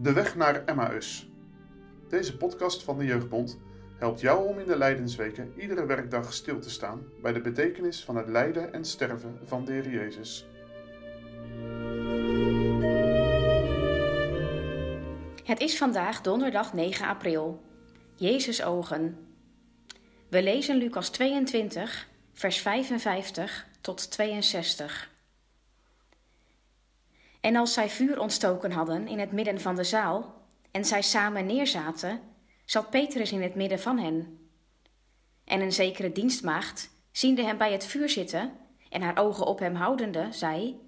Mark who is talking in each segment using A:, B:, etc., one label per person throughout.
A: De weg naar Emmaus. Deze podcast van de Jeugdbond helpt jou om in de Lijdensweken iedere werkdag stil te staan bij de betekenis van het lijden en sterven van de Jezus.
B: Het is vandaag donderdag 9 april. Jezus ogen. We lezen Lucas 22, vers 55 tot 62. En als zij vuur ontstoken hadden in het midden van de zaal en zij samen neerzaten, zat Petrus in het midden van hen. En een zekere dienstmaagd, ziende hem bij het vuur zitten en haar ogen op hem houdende, zei: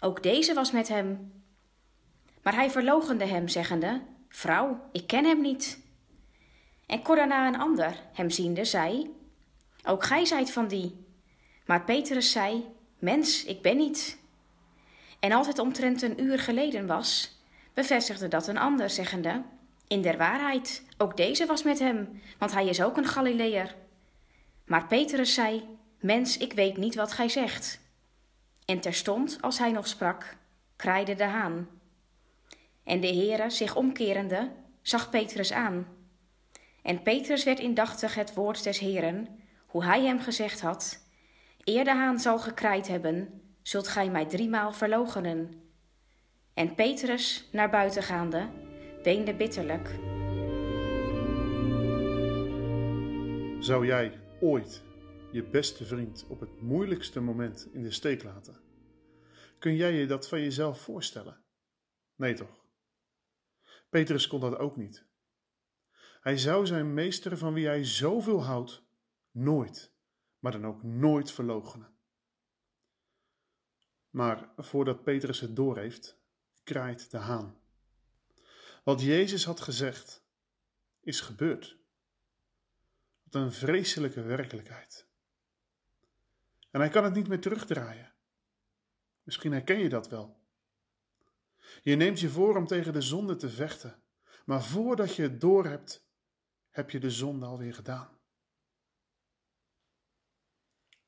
B: Ook deze was met hem. Maar hij verloochende hem, zeggende: Vrouw, ik ken hem niet. En kort daarna een ander, hem ziende, zei: Ook gij zijt van die. Maar Petrus zei: Mens, ik ben niet. En het omtrent een uur geleden was, bevestigde dat een ander, zeggende: In der waarheid, ook deze was met hem, want hij is ook een Galileër. Maar Petrus zei: Mens, ik weet niet wat gij zegt. En terstond, als hij nog sprak, kraaide de haan. En de Heere, zich omkerende, zag Petrus aan. En Petrus werd indachtig het woord des Heeren, hoe hij hem gezegd had: Eer de haan zal gekraaid hebben, zult gij mij driemaal verloochenen. En Petrus, naar buiten gaande, weende bitterlijk.
A: Zou jij ooit je beste vriend op het moeilijkste moment in de steek laten? Kun jij je dat van jezelf voorstellen? Nee toch? Petrus kon dat ook niet. Hij zou zijn meester van wie hij zoveel houdt nooit, maar dan ook nooit verloochenen. Maar voordat Petrus het doorheeft, kraait de haan. Wat Jezus had gezegd, is gebeurd. Wat een vreselijke werkelijkheid. En hij kan het niet meer terugdraaien. Misschien herken je dat wel. Je neemt je voor om tegen de zonde te vechten, maar voordat je het doorhebt, heb je de zonde alweer gedaan.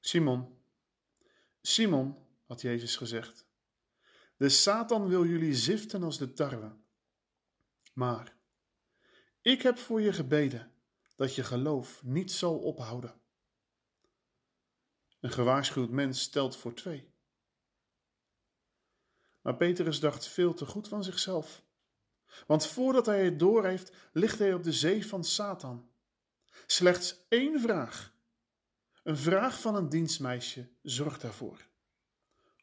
A: Simon, Simon, Jezus gezegd. De Satan wil jullie ziften als de tarwe. Maar ik heb voor je gebeden dat je geloof niet zal ophouden. Een gewaarschuwd mens stelt voor twee. Maar Petrus dacht veel te goed van zichzelf. Want voordat hij het doorheeft, ligt hij op de zee van Satan. Slechts één vraag, een vraag van een dienstmeisje, zorgt daarvoor.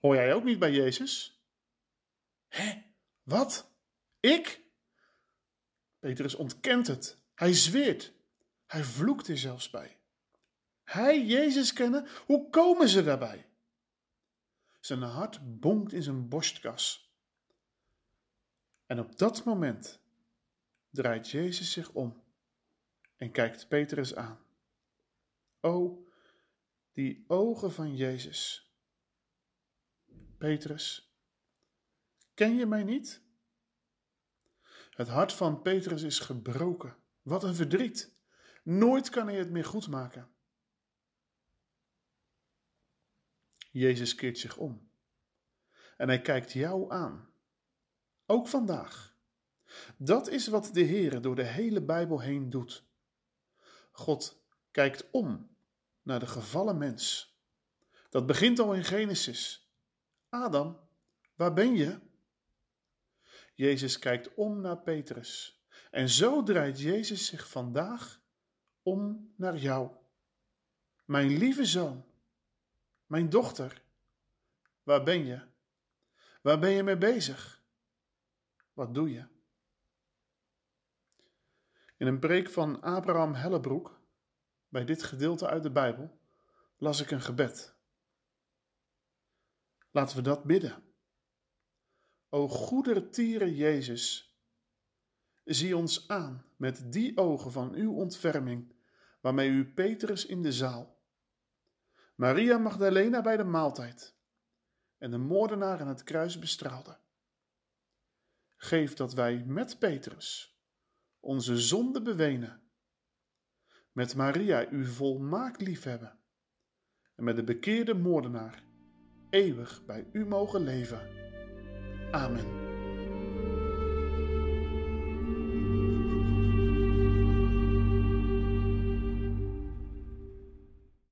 A: Hoor jij ook niet bij Jezus? Hé, wat? Ik? Petrus ontkent het. Hij zweert. Hij vloekt er zelfs bij. Hij Jezus kennen? Hoe komen ze daarbij? Zijn hart bonkt in zijn borstkas. En op dat moment draait Jezus zich om en kijkt Petrus aan. O, die ogen van Jezus. Petrus, ken je mij niet? Het hart van Petrus is gebroken. Wat een verdriet. Nooit kan hij het meer goed maken. Jezus keert zich om en hij kijkt jou aan. Ook vandaag. Dat is wat de Heer door de hele Bijbel heen doet. God kijkt om naar de gevallen mens. Dat begint al in Genesis. Adam, waar ben je? Jezus kijkt om naar Petrus. En zo draait Jezus zich vandaag om naar jou. Mijn lieve zoon, mijn dochter, waar ben je? Waar ben je mee bezig? Wat doe je? In een preek van Abraham Hellebroek, bij dit gedeelte uit de Bijbel, las ik een gebed. Laten we dat bidden. O goedertiere Jezus, zie ons aan met die ogen van uw ontferming, waarmee u Petrus in de zaal, Maria Magdalena bij de maaltijd en de moordenaar aan het kruis bestraalde. Geef dat wij met Petrus onze zonde bewenen, met Maria u volmaakt liefhebben en met de bekeerde moordenaar eeuwig bij u mogen leven. Amen.